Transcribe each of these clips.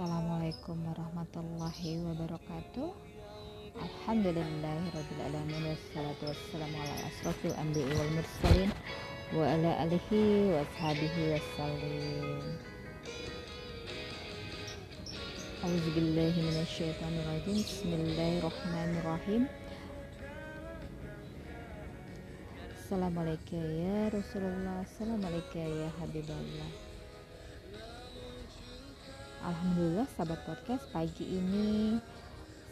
Assalamualaikum warahmatullahi wabarakatuh. Alhamdulillahirrabbilalamin. Wassalatu wassalamu ala asrafil anbiya wal mursalin Wa ala alihi wa ashabihi wassalim. A'udzubillahi minasyaitonirrajim. Bismillahirrahmanirrahim. Assalamualaikum ya Rasulullah. Assalamualaikum ya Habiballah Alhamdulillah sahabat podcast pagi ini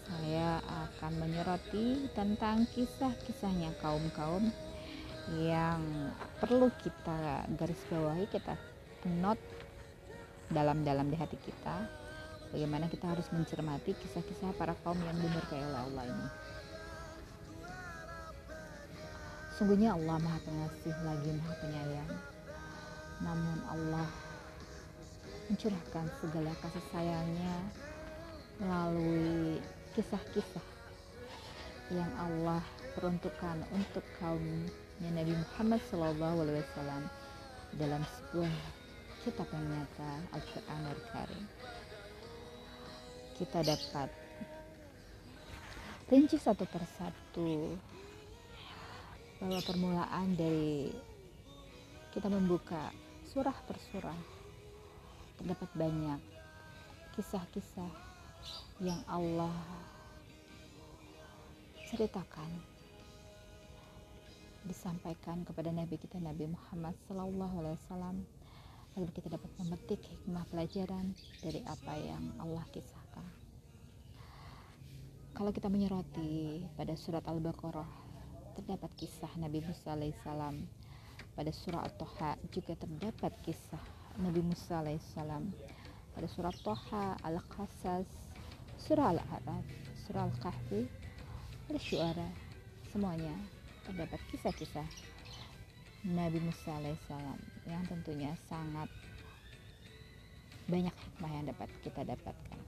saya akan menyoroti tentang kisah-kisahnya kaum-kaum yang perlu kita garis bawahi kita note dalam-dalam di hati kita. Bagaimana kita harus mencermati kisah-kisah para kaum yang dimurkai oleh Allah ini. Sungguhnya Allah maha pengasih lagi maha penyayang. Namun Allah mencurahkan segala kasih sayangnya melalui kisah-kisah yang Allah peruntukkan untuk kaumnya Nabi Muhammad SAW dalam sebuah kitab yang nyata Al-Quran Al-Karim. Kita dapat rinci satu persatu bahwa permulaan dari kita membuka surah per surah terdapat banyak kisah-kisah yang Allah ceritakan disampaikan kepada Nabi kita Nabi Muhammad Sallallahu Alaihi Wasallam agar kita dapat memetik hikmah pelajaran dari apa yang Allah kisahkan. Kalau kita menyoroti pada surat Al-Baqarah terdapat kisah Nabi Musa alaihissalam pada surah At-Toha juga terdapat kisah Nabi Musa alaihissalam pada surat Toha, Al-Qasas, surah Al-Araf, surah Al-Kahfi, ada syuara, semuanya terdapat kisah-kisah Nabi Musa alaihissalam yang tentunya sangat banyak hikmah yang dapat kita dapatkan.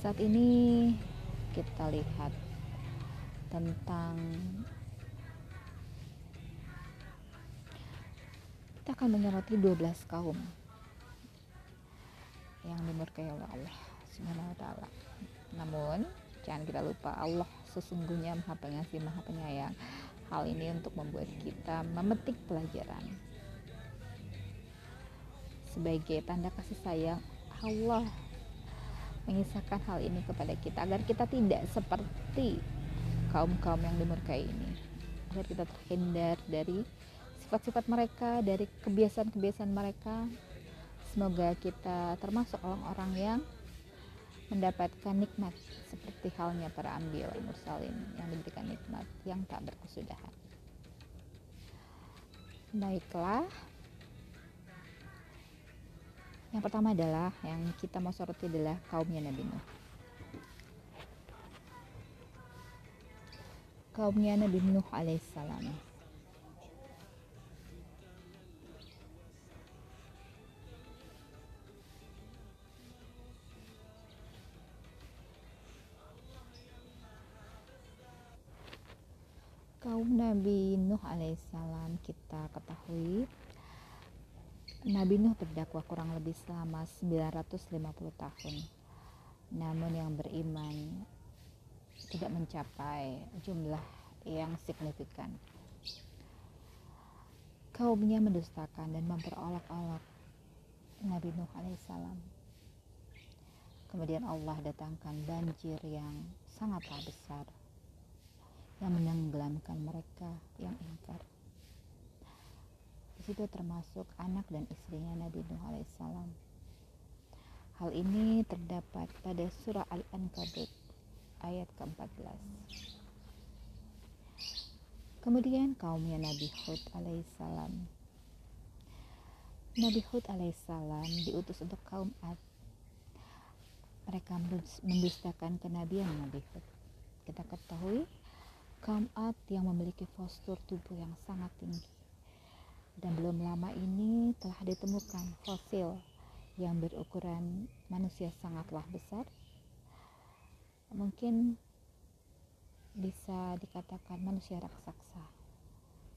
Saat ini kita lihat tentang akan menyoroti 12 kaum yang dimurkai oleh Allah Subhanahu wa taala. Namun, jangan kita lupa Allah sesungguhnya Maha Pengasih, Maha Penyayang. Hal ini untuk membuat kita memetik pelajaran. Sebagai tanda kasih sayang Allah mengisahkan hal ini kepada kita agar kita tidak seperti kaum-kaum yang dimurkai ini. Agar kita terhindar dari sifat-sifat mereka, dari kebiasaan-kebiasaan mereka. Semoga kita termasuk orang-orang yang mendapatkan nikmat seperti halnya para ambil mursalin yang diberikan nikmat yang tak berkesudahan. Baiklah. Yang pertama adalah yang kita mau soroti adalah kaumnya Nabi Nuh. Kaumnya Nabi Nuh alaihissalam. Kaum Nabi Nuh alaihissalam. Kita ketahui Nabi Nuh berdakwah kurang lebih selama 950 tahun. Namun yang beriman tidak mencapai jumlah yang signifikan. Kaumnya mendustakan dan memperolok-olok Nabi Nuh alaihissalam. Kemudian Allah datangkan banjir yang sangatlah besar yang menenggelamkan mereka yang ingkar. Di situ termasuk anak dan istrinya Nabi Nuh alaihissalam. Hal ini terdapat pada surah Al-Ankabut ayat ke-14. Kemudian kaumnya Nabi Hud alaihissalam. Nabi Hud alaihissalam diutus untuk kaum Ad. Mereka mendustakan kenabian Nabi Hud. Kita ketahui kaum Ad yang memiliki postur tubuh yang sangat tinggi. Dan belum lama ini telah ditemukan fosil yang berukuran manusia sangatlah besar. Mungkin bisa dikatakan manusia raksasa.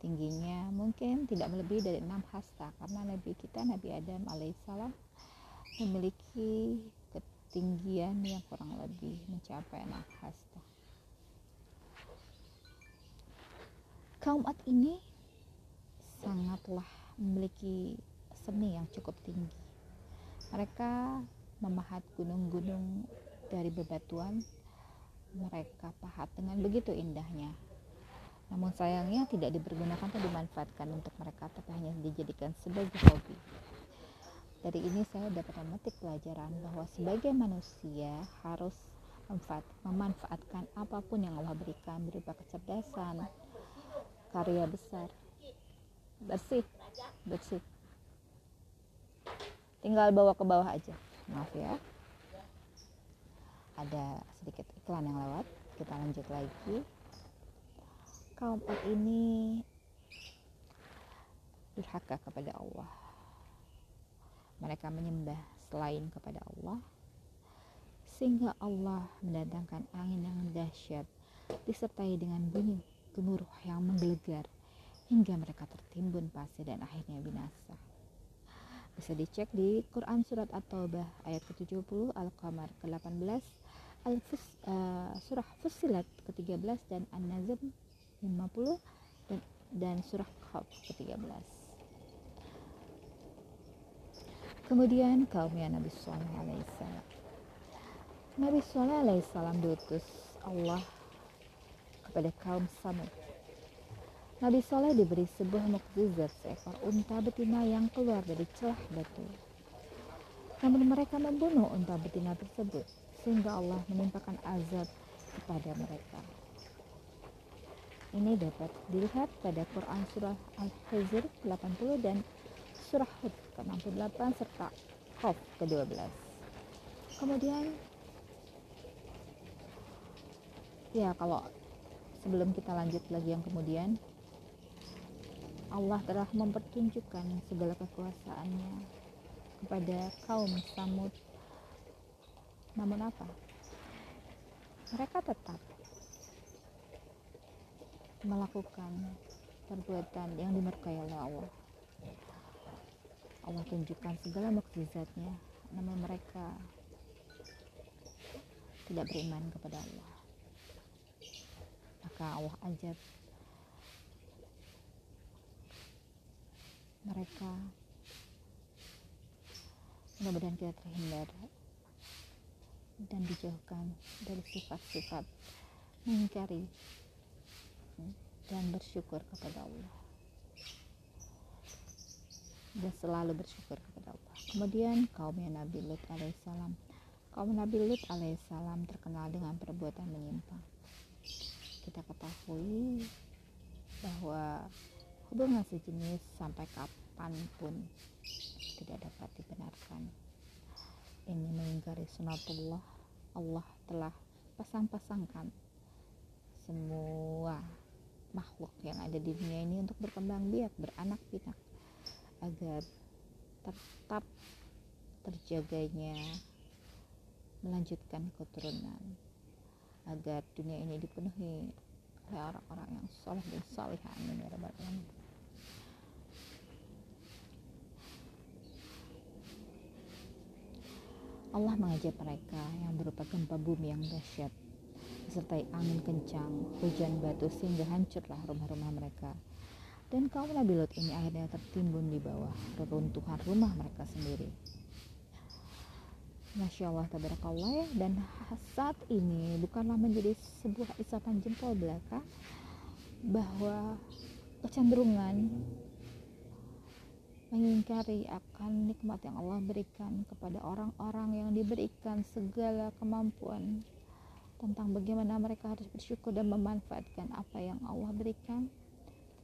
tingginya mungkin tidak melebihi dari enam hasta karena Nabi kita Nabi Adam alaihissalam memiliki ketinggian yang kurang lebih mencapai enam hasta kaum Ad ini sangatlah memiliki seni yang cukup tinggi. Mereka memahat gunung-gunung dari bebatuan. Mereka pahat dengan begitu indahnya. Namun sayangnya tidak dipergunakan atau dimanfaatkan untuk mereka tapi hanya dijadikan sebagai hobi. Dari ini saya dapat memetik pelajaran bahwa sebagai manusia harus memanfaatkan apa pun yang Allah berikan berupa kecerdasan karya besar. Bersih. Bersih. Tinggal bawa ke bawah aja. Maaf ya. Ada sedikit iklan yang lewat. Kita lanjut lagi. Kaum ini durhaka kepada Allah. Mereka menyembah selain kepada Allah. Sehingga Allah mendatangkan angin yang dahsyat disertai dengan bunyi gemuruh yang menggelegar hingga mereka tertimbun pasir dan akhirnya binasa bisa dicek di Quran Surat At-Taubah ayat ke-70 Al-Qamar ke-18 Al-Fus, uh, Surah Fusilat ke-13 dan An-Nazm 50 dan, dan Surah Qaf ke-13 Kemudian kaumnya Nabi Sallallahu Alaihi Wasallam. Nabi Sallallahu Alaihi Wasallam diutus Allah kepada kaum Samud Nabi Soleh diberi sebuah mukjizat seekor unta betina yang keluar dari celah batu. Namun mereka membunuh unta betina tersebut sehingga Allah menimpakan azab kepada mereka. Ini dapat dilihat pada Quran surah Al-Hijr 80 dan surah Hud ke-68 serta Qaf ke-12. Kemudian ya kalau sebelum kita lanjut lagi yang kemudian Allah telah mempertunjukkan segala kekuasaannya kepada kaum Samud. Namun apa? Mereka tetap melakukan perbuatan yang dimurkai oleh Allah. Allah tunjukkan segala mukjizatnya, namun mereka tidak beriman kepada Allah. Allah ajab mereka mudah-mudahan kita terhindar dan dijauhkan dari sifat-sifat mengingkari dan bersyukur kepada Allah. Dan selalu bersyukur kepada Allah. Kemudian kaumnya Nabi Lut alaihissalam. Kaum Nabi Lut alaihissalam terkenal dengan perbuatan menyimpang kita ketahui bahwa hubungan sejenis sampai kapan pun tidak dapat dibenarkan. Ini mengingkari sunatullah Allah telah pasang-pasangkan semua makhluk yang ada di dunia ini untuk berkembang biak beranak pinak agar tetap terjaganya melanjutkan keturunan agar dunia ini dipenuhi oleh orang-orang yang soleh dan salihah amin ya rabbal alamin Allah mengajak mereka yang berupa gempa bumi yang dahsyat disertai angin kencang, hujan batu sehingga hancurlah rumah-rumah mereka. Dan kaum Nabi Lot ini akhirnya tertimbun di bawah reruntuhan rumah mereka sendiri. Masya Allah tabarakallah ya. Dan saat ini bukanlah menjadi sebuah isapan jempol belaka bahwa kecenderungan mengingkari akan nikmat yang Allah berikan kepada orang-orang yang diberikan segala kemampuan tentang bagaimana mereka harus bersyukur dan memanfaatkan apa yang Allah berikan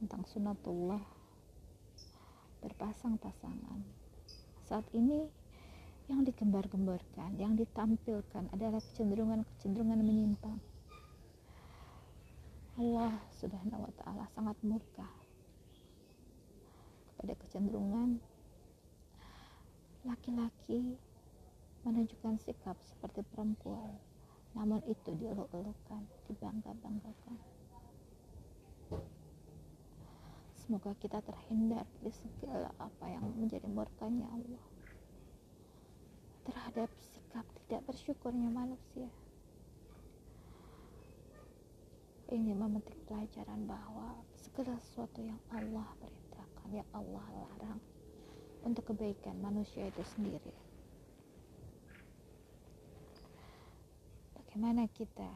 tentang sunatullah berpasang-pasangan. Saat ini yang digembar-gemborkan yang ditampilkan adalah kecenderungan-kecenderungan menyimpang. Allah subhanahu wa ta'ala sangat murka pada kecenderungan laki-laki menunjukkan sikap seperti perempuan namun itu dieluk-elukan dibangga-banggakan. Semoga kita terhindar dari segala apa yang menjadi murkanya Allah terhadap sikap tidak bersyukurnya manusia. Ini memetik pelajaran bahwa segala sesuatu yang Allah perintahkan yang Allah larang untuk kebaikan manusia itu sendiri. Bagaimana kita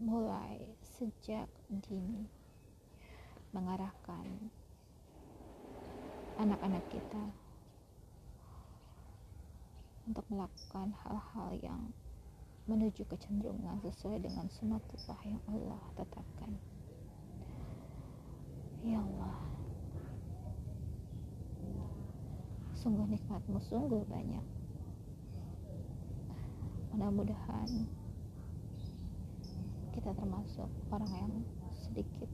mulai sejak dini mengarahkan anak-anak kita untuk melakukan hal-hal yang menuju kecenderungan sesuai dengan sunatullah yang Allah tetapkan. Ya Allah. Sungguh nikmatmu sungguh banyak. Mudah-mudahan kita termasuk orang yang sedikit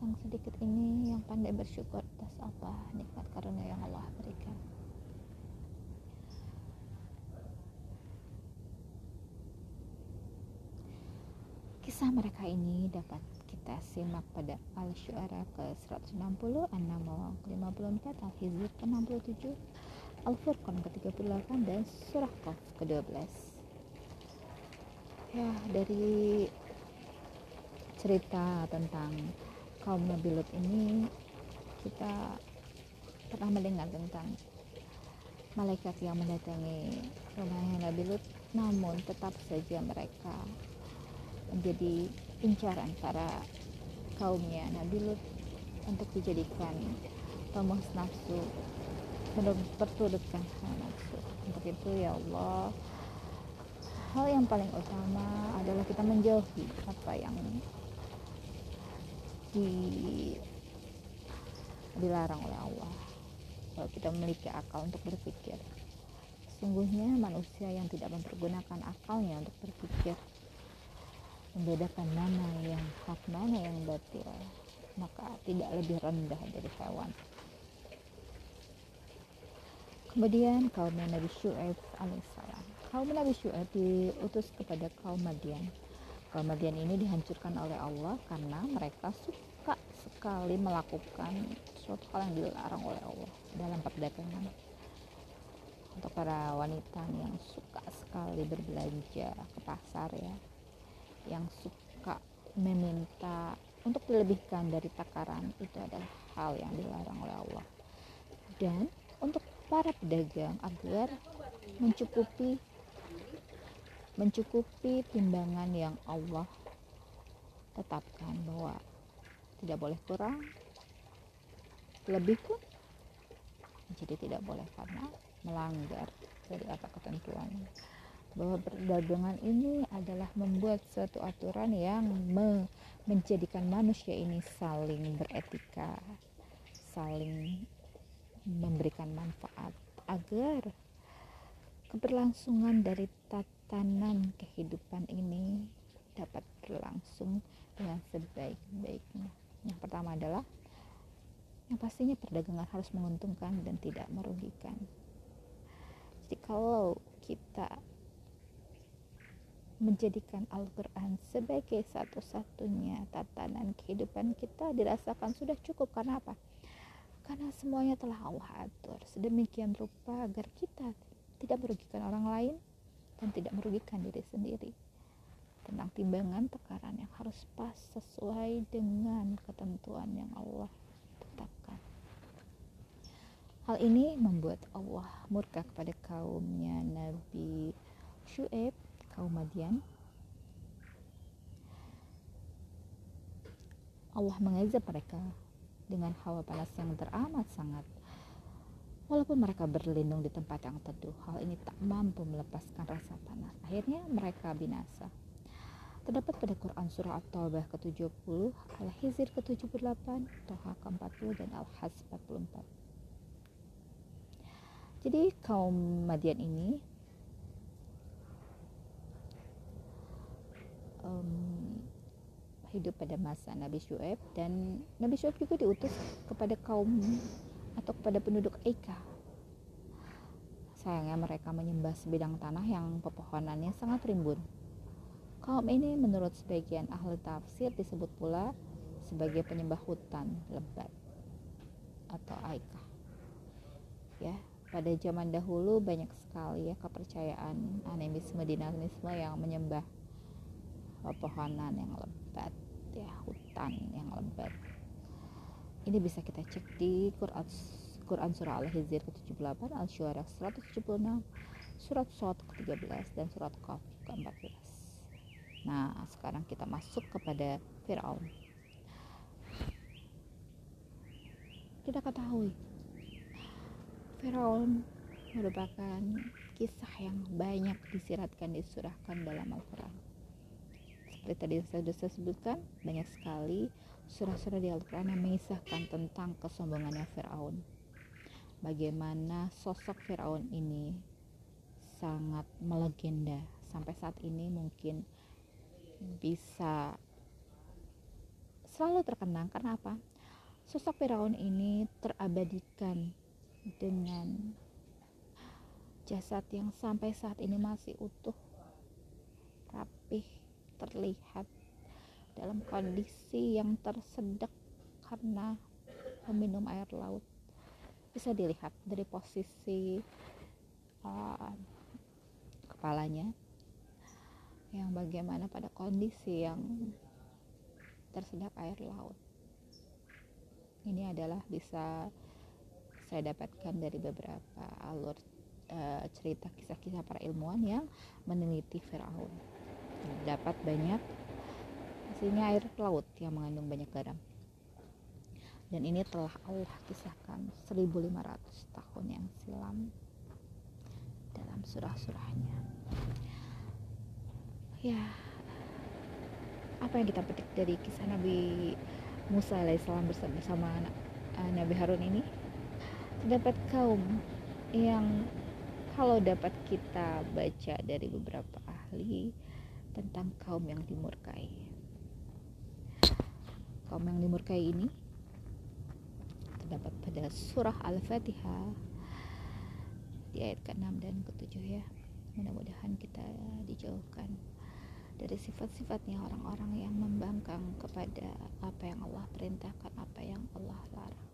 yang sedikit ini yang pandai bersyukur atas apa nikmat karunia yang Allah berikan Kisah mereka ini dapat kita simak pada Al-Syu'ara ke-160, An-Naml ke-54, Al-Hizr ke-67, Al-Furqan ke-38, dan Surah Qaf ke-12. Ya, dari cerita tentang kaum Nabi Lut ini kita pernah mendengar tentang malaikat yang mendatangi rumahnya Nabi Lut namun tetap saja mereka menjadi incaran para kaumnya Nabi Lut untuk dijadikan pemuas nafsu memperturutkan hal nafsu. Untuk itu ya Allah hal yang paling utama adalah kita menjauhi apa yang di dilarang oleh Allah. Kalau kita memiliki akal untuk berpikir sungguhnya manusia yang tidak mempergunakan akalnya untuk berpikir membedakan mana yang hak mana yang batil. Maka tidak lebih rendah dari hewan. Kemudian kaum Nabi Syu'aib alaihissalam. Kaum Nabi Syu'aib diutus kepada kaum Madian. Kaum Madian ini dihancurkan oleh Allah karena mereka suka sekali melakukan suatu hal yang dilarang oleh Allah dalam perdagangan. Untuk para wanita yang suka sekali berbelanja ke pasar ya yang suka meminta untuk dilebihkan dari takaran itu adalah hal yang dilarang oleh Allah. Dan untuk para pedagang agar mencukupi mencukupi timbangan yang Allah tetapkan bahwa tidak boleh kurang lebih pun jadi tidak boleh karena melanggar dari apa ketentuan bahwa perdagangan ini adalah membuat suatu aturan yang me menjadikan manusia ini saling beretika, saling memberikan manfaat agar keberlangsungan dari tatanan kehidupan ini dapat berlangsung dengan sebaik-baiknya. Yang pertama adalah yang pastinya perdagangan harus menguntungkan dan tidak merugikan. Jadi kalau kita menjadikan Al-Quran sebagai satu-satunya tatanan kehidupan kita dirasakan sudah cukup karena apa? Karena semuanya telah Allah atur sedemikian rupa agar kita tidak merugikan orang lain dan tidak merugikan diri sendiri tentang timbangan tekaran yang harus pas sesuai dengan ketentuan yang Allah tetapkan. Hal ini membuat Allah murka kepada kaumnya Nabi Shu'aib kaum Madian Allah mengazab mereka dengan hawa panas yang teramat sangat Walaupun mereka berlindung di tempat yang teduh, hal ini tak mampu melepaskan rasa panas. Akhirnya mereka binasa. Terdapat pada Quran Surah At-Taubah ke-70, Al-Hizir ke-78, Toha ke-40, dan Al-Has 44. Jadi kaum Madian ini um, hidup pada masa Nabi Syuaib dan Nabi Syuaib juga diutus kepada kaum atau kepada penduduk Eka. Sayangnya mereka menyembah sebidang tanah yang pepohonannya sangat rimbun. Kaum ini menurut sebagian ahli tafsir disebut pula sebagai penyembah hutan lebat atau aikah. Ya, pada zaman dahulu banyak sekali ya kepercayaan animisme dinamisme yang menyembah pepohonan yang lebat ya hutan yang lebat ini bisa kita cek di Quran Quran surah Al-Hijr ke-78 Al-Syuara 176 surat Sot ke-13 dan surat Qaf ke-14 Nah, sekarang kita masuk kepada Firaun. Kita ketahui Firaun merupakan kisah yang banyak disiratkan disurahkan dalam Al-Quran. Seperti tadi saya sudah sebutkan, banyak sekali surah-surah di Al-Quran yang mengisahkan tentang kesombongannya Firaun. Bagaimana sosok Firaun ini sangat melegenda sampai saat ini mungkin bisa selalu terkenang karena apa? Sosok Firaun ini terabadikan dengan jasad yang sampai saat ini masih utuh, rapih, terlihat dalam kondisi yang tersedak karena meminum air laut. Bisa dilihat dari posisi uh, kepalanya yang bagaimana pada kondisi yang tersedak air laut ini adalah bisa saya dapatkan dari beberapa alur uh, cerita kisah-kisah para ilmuwan yang meneliti Firaun dapat banyak. Hasilnya air laut yang mengandung banyak garam. Dan ini telah Allah kisahkan 1500 tahun yang silam dalam surah-surahnya. Ya apa yang kita petik dari kisah Nabi Musa alaihissalam bersama uh, Nabi Harun ini? Terdapat kaum yang kalau dapat kita baca dari beberapa ahli tentang kaum yang dimurkai kaum yang dimurkai ini terdapat pada surah Al-Fatihah di ayat ke-6 dan ke-7 ya mudah-mudahan kita dijauhkan dari sifat-sifatnya orang-orang yang membangkang kepada apa yang Allah perintahkan, apa yang Allah larang.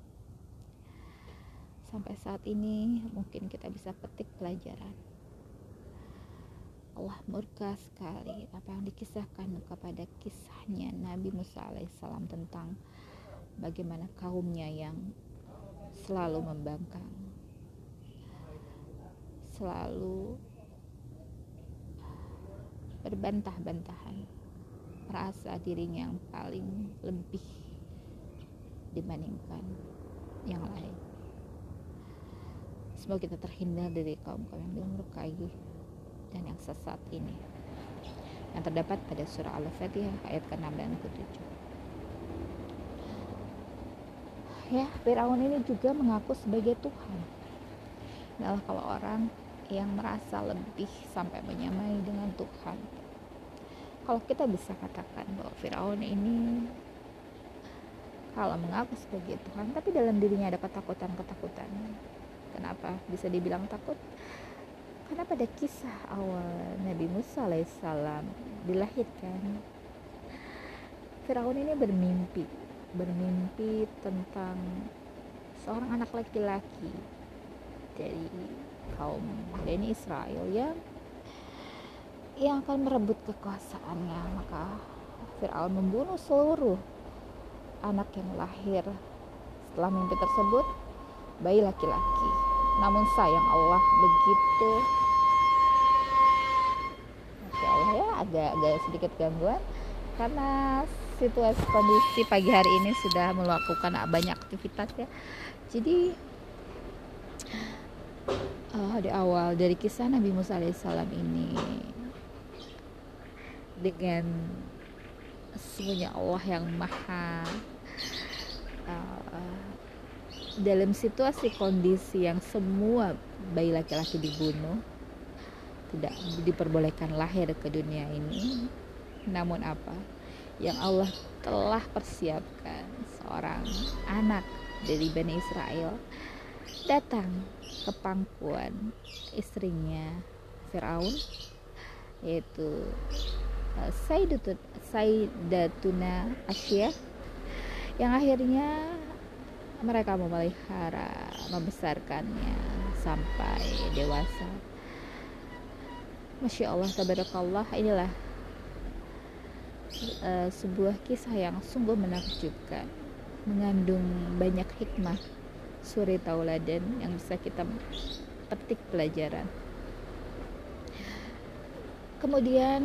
Sampai saat ini mungkin kita bisa petik pelajaran. Allah murka sekali apa yang dikisahkan kepada kisahnya Nabi Musa alaihissalam tentang bagaimana kaumnya yang selalu membangkang selalu berbantah-bantahan merasa dirinya yang paling lebih dibandingkan yang lain. Semoga kita terhindar dari kaum-kaum yang dimurkai yang sesat ini yang terdapat pada surah Al-Fatihah ayat ke-6 dan ke-7 ya Firaun ini juga mengaku sebagai Tuhan adalah kalau orang yang merasa lebih sampai menyamai dengan Tuhan. Kalau kita bisa katakan bahwa Firaun ini kalau mengaku sebagai Tuhan, tapi dalam dirinya ada ketakutan-ketakutan. Kenapa bisa dibilang takut? Karena pada kisah awal Nabi Musa alaihissalam dilahirkan, Firaun ini bermimpi, bermimpi tentang seorang anak laki-laki dari kaum Bani Israel ya yang akan merebut kekuasaannya. Maka Fir'aun membunuh seluruh anak yang lahir setelah mimpi tersebut bayi laki-laki namun sayang Allah begitu. Masya Allah ya agak-agak sedikit gangguan. Karena situasi kondisi pagi hari ini sudah melakukan banyak aktivitas ya. Jadi uh, di awal dari kisah Nabi Musa alaihissalam ini dengan semuanya Allah yang maha dalam situasi kondisi yang semua bayi laki-laki dibunuh tidak diperbolehkan lahir ke dunia ini. Namun apa? Yang Allah telah persiapkan seorang anak dari Bani Israel datang ke pangkuan istrinya Firaun yaitu uh, Sayyidatuna Asia yang akhirnya mereka memelihara membesarkannya sampai dewasa. Masya Allah tabarakallah. Inilah uh, sebuah kisah yang sungguh menakjubkan mengandung banyak hikmah suri tauladan yang bisa kita petik pelajaran. Kemudian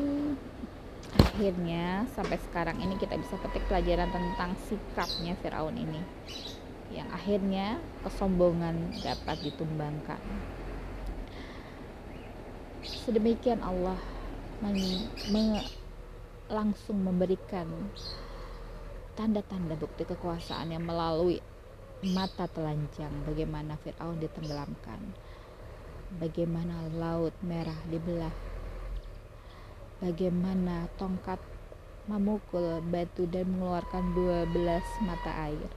akhirnya sampai sekarang ini kita bisa petik pelajaran tentang sikapnya Firaun ini yang akhirnya kesombongan dapat ditumbangkan. Sedemikian Allah langsung memberikan tanda-tanda bukti kekuasaan yang melalui mata telanjang bagaimana Fir'aun ditenggelamkan bagaimana laut merah dibelah bagaimana tongkat memukul batu dan mengeluarkan 12 mata air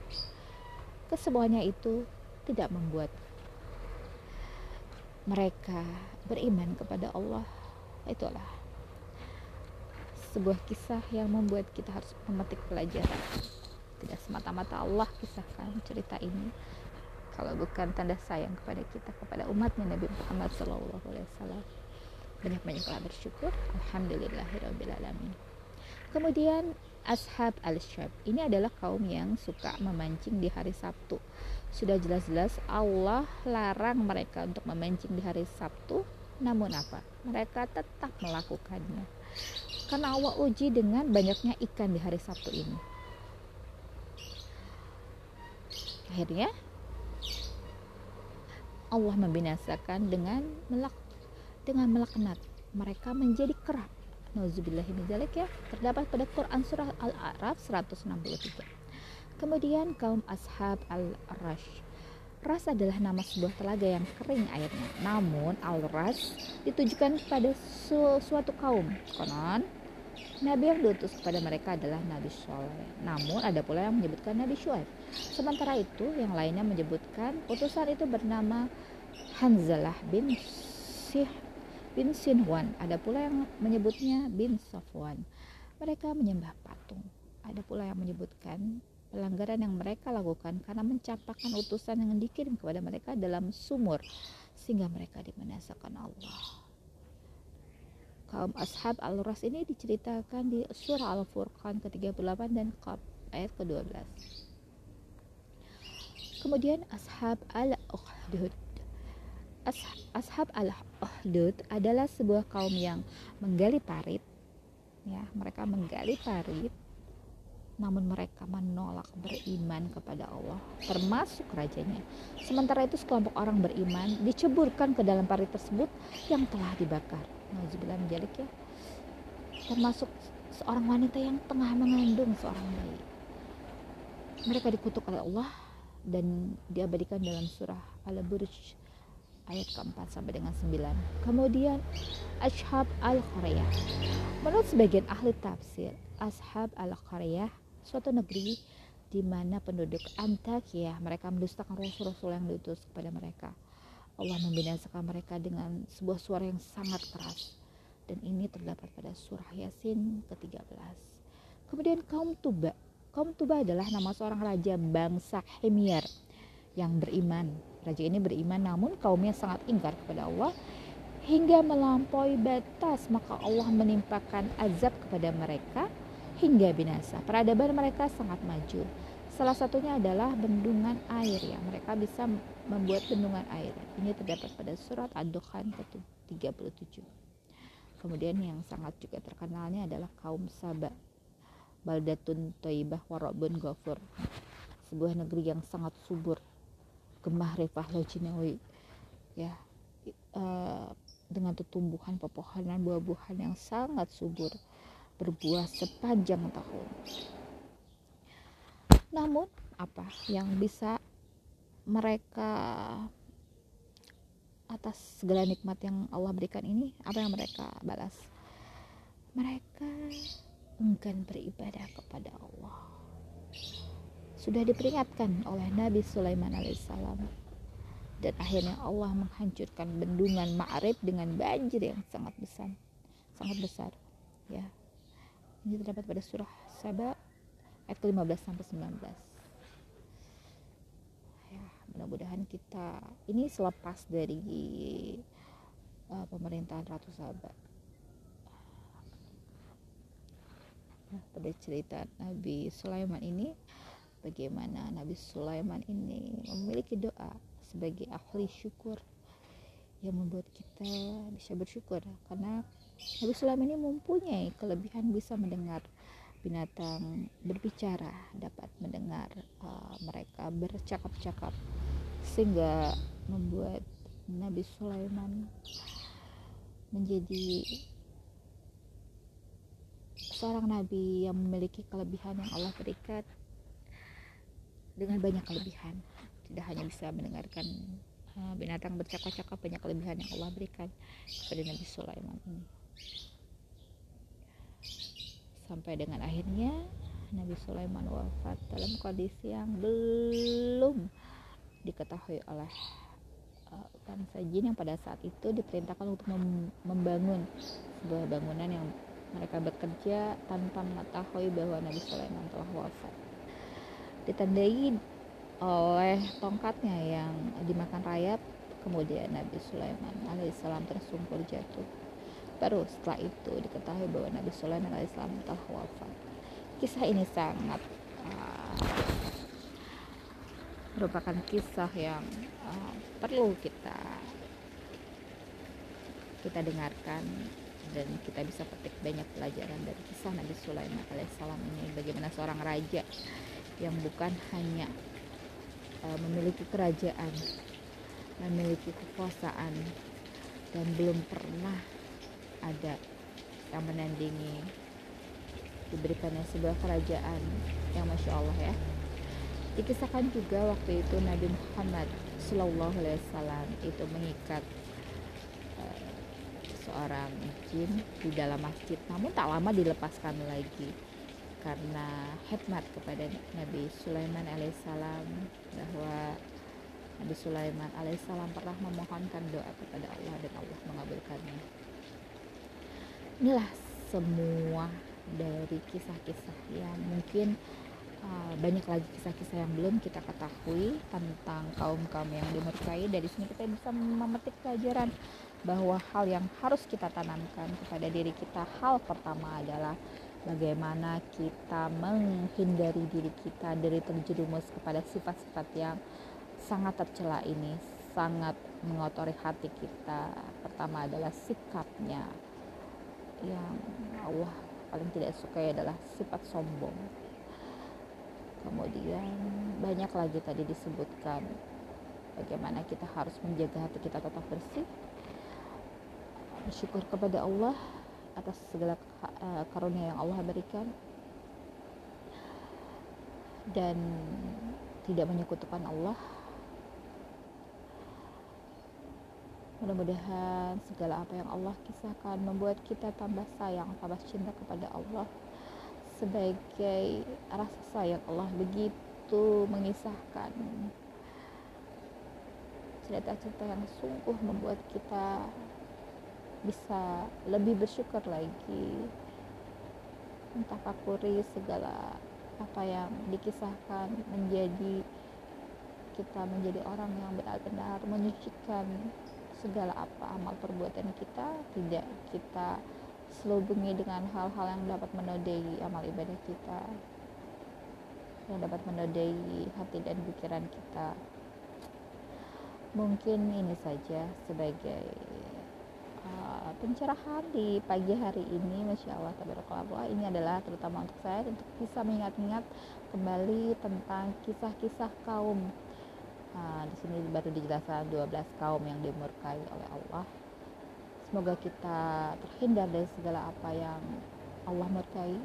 kesemuanya itu tidak membuat mereka beriman kepada Allah. Itulah sebuah kisah yang membuat kita harus memetik pelajaran. Tidak semata-mata Allah kisahkan cerita ini. Kalau bukan tanda sayang kepada kita kepada umatnya Nabi Muhammad SAW banyak-banyaklah bersyukur. Alhamdulillahirobbilalamin kemudian ashab al-syab ini adalah kaum yang suka memancing di hari Sabtu. Sudah jelas-jelas Allah larang mereka untuk memancing di hari Sabtu. Namun apa? Mereka tetap melakukannya. Karena Allah uji dengan banyaknya ikan di hari Sabtu ini. Akhirnya Allah membinasakan dengan melak dengan melaknat mereka menjadi kerap Nauzubillahiminzalik ya. Terdapat pada Quran surah Al-A'raf 163 kemudian kaum ashab al-rash. Ras adalah nama sebuah telaga yang kering airnya. Namun al-ras ditujukan kepada su suatu kaum konon. Nabi yang diutus kepada mereka adalah Nabi Soleh. Namun ada pula yang menyebutkan Nabi Shu'aib. Sementara itu yang lainnya menyebutkan utusan itu bernama Hanzalah bin Sih bin Sinwan. Ada pula yang menyebutnya bin Safwan. Mereka menyembah patung. Ada pula yang menyebutkan pelanggaran yang mereka lakukan karena mencampakkan utusan yang dikirim kepada mereka dalam sumur sehingga mereka dimenasakan Allah. Kaum ashab al-ras ini diceritakan di surah Al-Furqan ke-38 dan Qab ayat ke-12. Kemudian ashab al-Ukhdud Ashab al-Uhdud adalah sebuah kaum yang menggali parit. Ya mereka menggali parit namun mereka menolak beriman kepada Allah termasuk rajanya. Sementara itu sekelompok orang beriman diceburkan ke dalam parit tersebut yang telah dibakar. Nauzubillah menjalik ya. Termasuk seorang wanita yang tengah mengandung seorang bayi. Mereka dikutuk oleh Allah dan diabadikan dalam surah Al-Burj ayat keempat sampai dengan sembilan. Kemudian Ashab al-Qaryah. Menurut sebagian ahli tafsir, Ashab al-Qaryah suatu negeri di mana penduduk Antakya mereka mendustakan rasul-rasul yang diutus kepada mereka. Allah membinasakan mereka dengan sebuah suara yang sangat keras dan ini terdapat pada surah Yasin ke-13. Kemudian kaum Tuba. Kaum Tuba adalah nama seorang raja bangsa Himyar yang beriman Raja ini beriman namun kaumnya sangat ingkar kepada Allah hingga melampaui batas maka Allah menimpakan azab kepada mereka hingga binasa. Peradaban mereka sangat maju. Salah satunya adalah bendungan air ya. Mereka bisa membuat bendungan air. Ini terdapat pada surat Ad-Dukhan ke-37. Kemudian yang sangat juga terkenalnya adalah kaum Saba. Baldatun Toibah Warabun Ghafur. Sebuah negeri yang sangat subur Gemah Rifah Lojinawi ya uh, dengan tumbuhan pepohonan buah-buahan yang sangat subur berbuah sepanjang tahun. Namun apa yang bisa mereka atas segala nikmat yang Allah berikan ini apa yang mereka balas? Mereka enggan beribadah kepada Allah sudah diperingatkan oleh Nabi Sulaiman alaihissalam. Dan akhirnya Allah menghancurkan bendungan Ma'rib dengan banjir yang sangat besar. Sangat besar ya. Ini terdapat pada surah Saba ayat 15 sampai 19 ya mudah-mudahan kita ini selepas dari uh, pemerintahan Ratu Saba. Nah, pada cerita Nabi Sulaiman ini bagaimana Nabi Sulaiman ini memiliki doa sebagai ahli syukur yang membuat kita bisa bersyukur. Karena Nabi Sulaiman ini mempunyai kelebihan bisa mendengar binatang berbicara dapat mendengar uh, mereka bercakap-cakap sehingga membuat Nabi Sulaiman menjadi seorang nabi yang memiliki kelebihan yang Allah berikan dengan banyak kelebihan. Tidak hanya bisa mendengarkan uh, binatang bercakap-cakap banyak kelebihan yang Allah berikan kepada Nabi Sulaiman. Ini sampai dengan akhirnya Nabi Sulaiman wafat dalam kondisi yang belum diketahui oleh uh, bangsa jin yang pada saat itu diperintahkan untuk mem membangun sebuah bangunan yang mereka bekerja tanpa mengetahui bahwa Nabi Sulaiman telah wafat ditandai oleh tongkatnya yang dimakan rayap kemudian Nabi Sulaiman alaihissalam tersungkur jatuh Baru setelah itu diketahui bahwa Nabi Sulaiman alaihissalam telah wafat. Kisah ini sangat uh, merupakan kisah yang uh, perlu kita kita dengarkan dan kita bisa petik banyak pelajaran dari kisah Nabi Sulaiman alaihissalam ini bagaimana seorang raja yang bukan hanya uh, memiliki kerajaan memiliki kekuasaan dan belum pernah ada yang menandingi diberikannya sebuah kerajaan yang masya Allah ya. Dikisahkan juga waktu itu Nabi Muhammad Shallallahu Alaihi Wasallam itu mengikat uh, seorang jin di dalam masjid. Namun tak lama dilepaskan lagi karena hikmat kepada Nabi Sulaiman alaihissalam bahwa Nabi Sulaiman alaihissalam pernah memohonkan doa kepada Allah dan Allah mengabulkannya. Inilah semua dari kisah-kisah yang mungkin uh, banyak lagi kisah-kisah yang belum kita ketahui tentang kaum-kaum yang dimurkai. Dari sini kita bisa memetik pelajaran bahwa hal yang harus kita tanamkan kepada diri kita hal pertama adalah bagaimana kita menghindari diri kita dari terjerumus kepada sifat-sifat yang sangat tercela ini sangat mengotori hati kita. Pertama adalah sikapnya. Yang Allah paling tidak suka adalah sifat sombong. Kemudian banyak lagi tadi disebutkan bagaimana kita harus menjaga hati kita tetap bersih bersyukur kepada Allah atas segala eh, karunia yang Allah berikan. Dan tidak menyekutukan Allah. Mudah-mudahan segala apa yang Allah kisahkan membuat kita tambah sayang, tambah cinta kepada Allah. Sebagai rasa sayang Allah begitu mengisahkan. Cerita-cerita yang sungguh membuat kita bisa lebih bersyukur lagi. Mentafakuri segala apa yang dikisahkan menjadi kita menjadi orang yang benar-benar menyucikan segala apa amal perbuatan kita tidak kita selubungi dengan hal-hal yang dapat menodai amal ibadah kita yang dapat menodai hati dan pikiran kita. Mungkin ini saja sebagai uh, pencerahan di pagi hari ini Masya Allah Tabarakallah ini adalah terutama untuk saya untuk bisa mengingat-ingat kembali tentang kisah-kisah kaum Nah, di sini baru dijelaskan 12 kaum yang dimurkai oleh Allah. Semoga kita terhindar dari segala apa yang Allah murkai,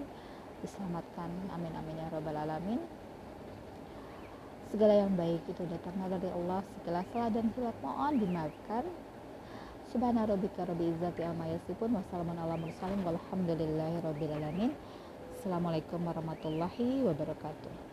diselamatkan. Amin amin ya robbal alamin. Segala yang baik itu datangnya dari Allah, segala salah dan hilaf mohon dimaafkan. Subhana rabbika rabbil izzati amma yasifun wassalamun ala mursalin walhamdulillahi rabbil alamin. Assalamualaikum warahmatullahi wabarakatuh.